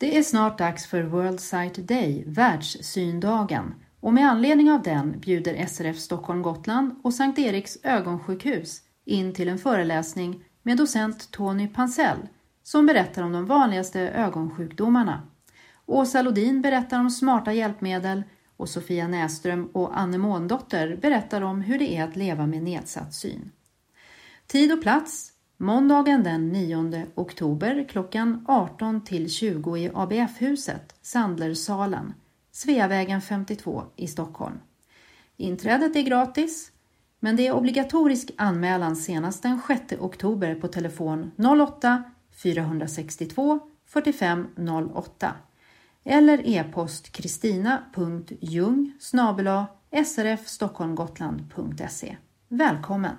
Det är snart dags för World Sight Day, världssyndagen, och med anledning av den bjuder SRF Stockholm Gotland och Sankt Eriks ögonsjukhus in till en föreläsning med docent Tony Pansell som berättar om de vanligaste ögonsjukdomarna. Åsa Lodin berättar om smarta hjälpmedel och Sofia Näström och Anne Måndotter berättar om hur det är att leva med nedsatt syn. Tid och plats Måndagen den 9 oktober klockan 18 till 20 i ABF-huset, Sandlersalen, Sveavägen 52 i Stockholm. Inträdet är gratis, men det är obligatorisk anmälan senast den 6 oktober på telefon 08 462 45 08 eller e-post kristina.ljung srfstockholmgotland.se. Välkommen!